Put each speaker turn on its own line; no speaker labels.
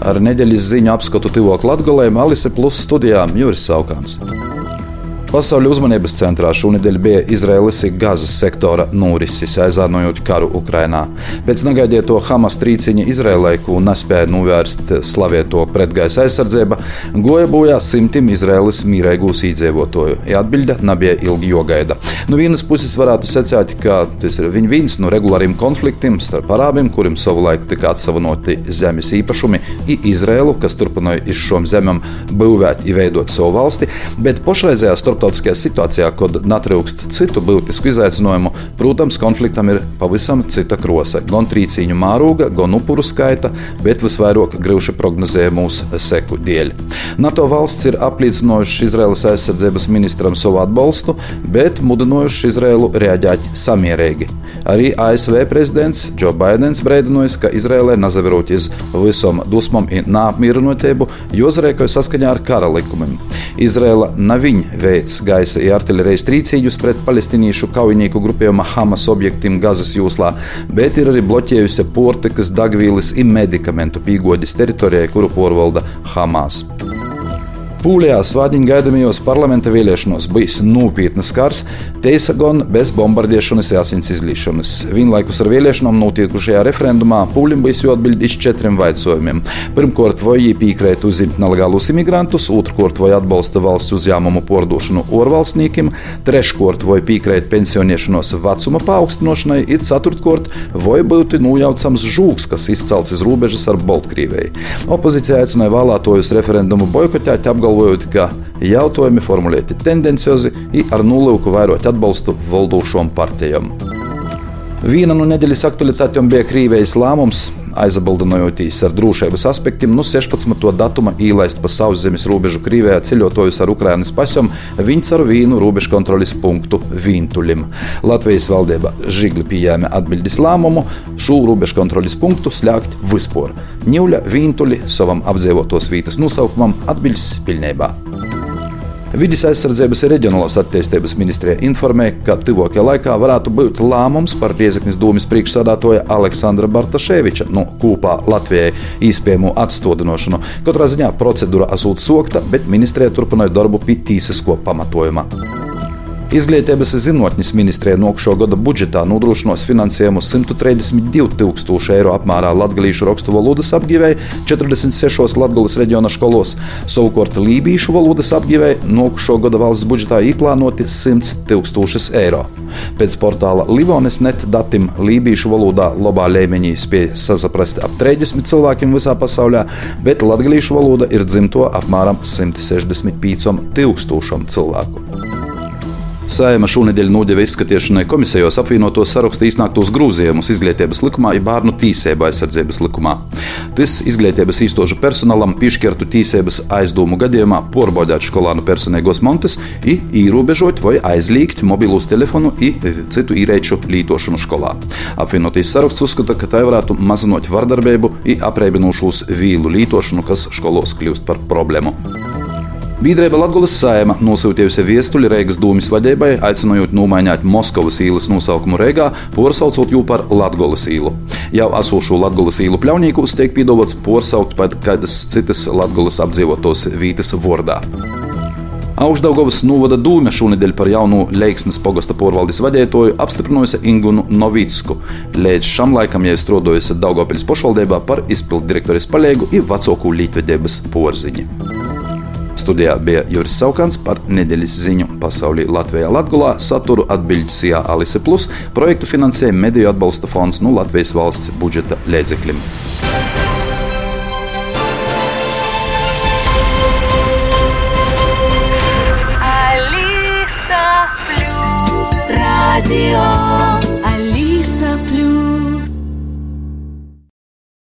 Ar nedēļas ziņu apskatu tuvāk Latvijam, Alise Plus studijām Juris Saukāns. Pasaules uzmanības centrā šonadēļ bija Izraēlas Gazas sektora norises, aizānojot karu Ukrainā. Pēc negaidīto Hamas trīciņa Izraēlai, ko nespēja novērst slavieto pretgaisa aizsardzība, goja bojā simtiem Izraēlas mīrēgūs iedzīvotāju. Ja atbilde nebija ilgi jogaida. No nu vienas puses varētu secēt, ka tas ir viņa viens no regulāriem konfliktiem starp arābiem, kuriem savulaik tika atsavinoti zemes īpašumi, un Izraēlu, kas turpināja iz šom zemēm būvēt, veidot savu valsti, bet pašreizējā starp starptautiskajā situācijā, kad netrūkst citu būtisku izaicinājumu, protams, konfliktam ir pavisam cita krose. Gan trīcīņu mārūga, gan upuru skaita, bet visvairāk grūti prognozēja mūsu seku dēļ. NATO valsts ir apliecinājuši Izraēlas aizsardzības ministram savu atbalstu, bet mudinājuši Izraēlu reaģēt samierīgi. Arī ASV prezidents Joe Bidenis brēdinājis, ka Izraēlē nazaverot iz visam dusmam un neapmierinotību, jo zarēkoja saskaņā ar kara likumiem. Izraēla nav viņa veids veids gaisa artilērijas trīcīņus pret palestīniešu kaujinieku grupējuma Hamas objektiem Gazas jūslā, bet ir arī bloķējusi portikas, dagvīles un medikamentu pīgoģis teritorijai, kuru porvalda Hamas. Pūlijā svādiņu gaidāmajos parlamenta vēlēšanos bijis nopietnas kars, teisa gan bez bombardēšanas, asins izlīšanas. Vienlaikus ar vēlēšanām notiekušajā referendumā Pūlim bijis jāatbild uz četriem jautājumiem. Pirmkārt, vai viņi piekrīt uzņemt nelegālus imigrantus, otrkārt, vai atbalsta valsts uzņēmumu pārdošanu orvalstniekiem, treškārt, vai piekrīt pensionēšanos vecuma paaugstināšanai, ir ceturtkārt, vai būtu nojaucams žūks, kas izcelts iz robežas ar Baltkrieviju. Opozīcija aicināja vēlētojus referendumu boikotēt, apgalvot, apgalvojot, ka jautājumi formulēti tendenciozi un ar nolūku vairot atbalstu valdošām partijām. Viena no nedēļas aktualitātēm bija Krievijas lēmums aizbildinojotīs ar drošības aspektiem, no nu 16. datuma ielaist pa sauszemes robežu Krievijā ceļotājus ar Ukrainas pasam viņas ar vīnu robežu kontrolis punktu Vintulim. Latvijas valdība žigli pieņēma atbildes lēmumu šo robežu kontrolis punktu slēgt vispār. Ņūļa Vintuli savam apdzīvotos vietas nosaukumam atbildes pilnībā. Vides aizsardzības un reģionālās attīstības ministrija informē, ka tuvākajā laikā varētu būt lēmums par Riezeknas domas priekšsādātoja Aleksandra Bartaševiča no nu, kopā Latvijai īspējamo atstādināšanu. Katrā ziņā procedūra esot sokta, bet ministrija turpināja darbu pie tīsisko pamatojuma. Izglītības zinātnes ministrija nokšo gada budžetā nodrošinos finansējumu 132 tūkstoši eiro apmērā latviešu rakstu valodas apgāvēji 46 Latvijas reģiona skolos. Savukārt lībiešu valodas apgāvēji nokšo gada valsts budžetā īplānoti 100 tūkstošus eiro. Pēc portāla Livonis net datiem lībiešu valodā labā līmenī spēja sazaprast ap 30 cilvēkiem visā pasaulē, bet latviešu valoda ir dzimto apmēram 165 tūkstošiem cilvēku. Saima šonadēļ nodeva izskatīšanai komisijos apvienotos sarakstu iznāktos grozījumus izglītības likumā, ja bērnu tīsību aizsardzības likumā. Tas izglītības īstošu personālam piešķirtu tīsības aizdomu gadījumā porbaudīt skolānu personīgos montes, ierobežot vai aizliegt mobilus telefonu un citu īrēču lietošanu skolā. Apvienotīs saraksts uzskata, ka tai varētu mazinot vardarbību un apreibinošos vīlu lietošanu, kas skolos kļūst par problēmu. Biedrība Latvijas sēma nosūtījusi viestuļu Reigas dūmis vadībai, aicinot nomainīt Moskavas īles nosaukumu Reigā, porsaucot jū par Latvijas īlu. Jau esošo Latvijas īlu pļaunīkus tiek piedāvāts porsaukt pat kādas citas Latvijas apdzīvotos vītas vārdā. Augstdagovas novada dūme šonadēļ par jaunu Leiksnes pogasta porvaldes vadītāju apstiprinājusi Ingunu Novicku. Līdz šam laikam jau strādājusi Daugopils pašvaldībā par izpildu direktoris palīgu un vecāku līdzvedības porziņu. Studijā bija Juris Saukants par nedēļas ziņu. Pasaulī Latvijā Latgulā, saturu atbildīsijā Alise Plus, projektu finansēja Mediju atbalsta fonds no Latvijas valsts budžeta līdzekļiem.
Radio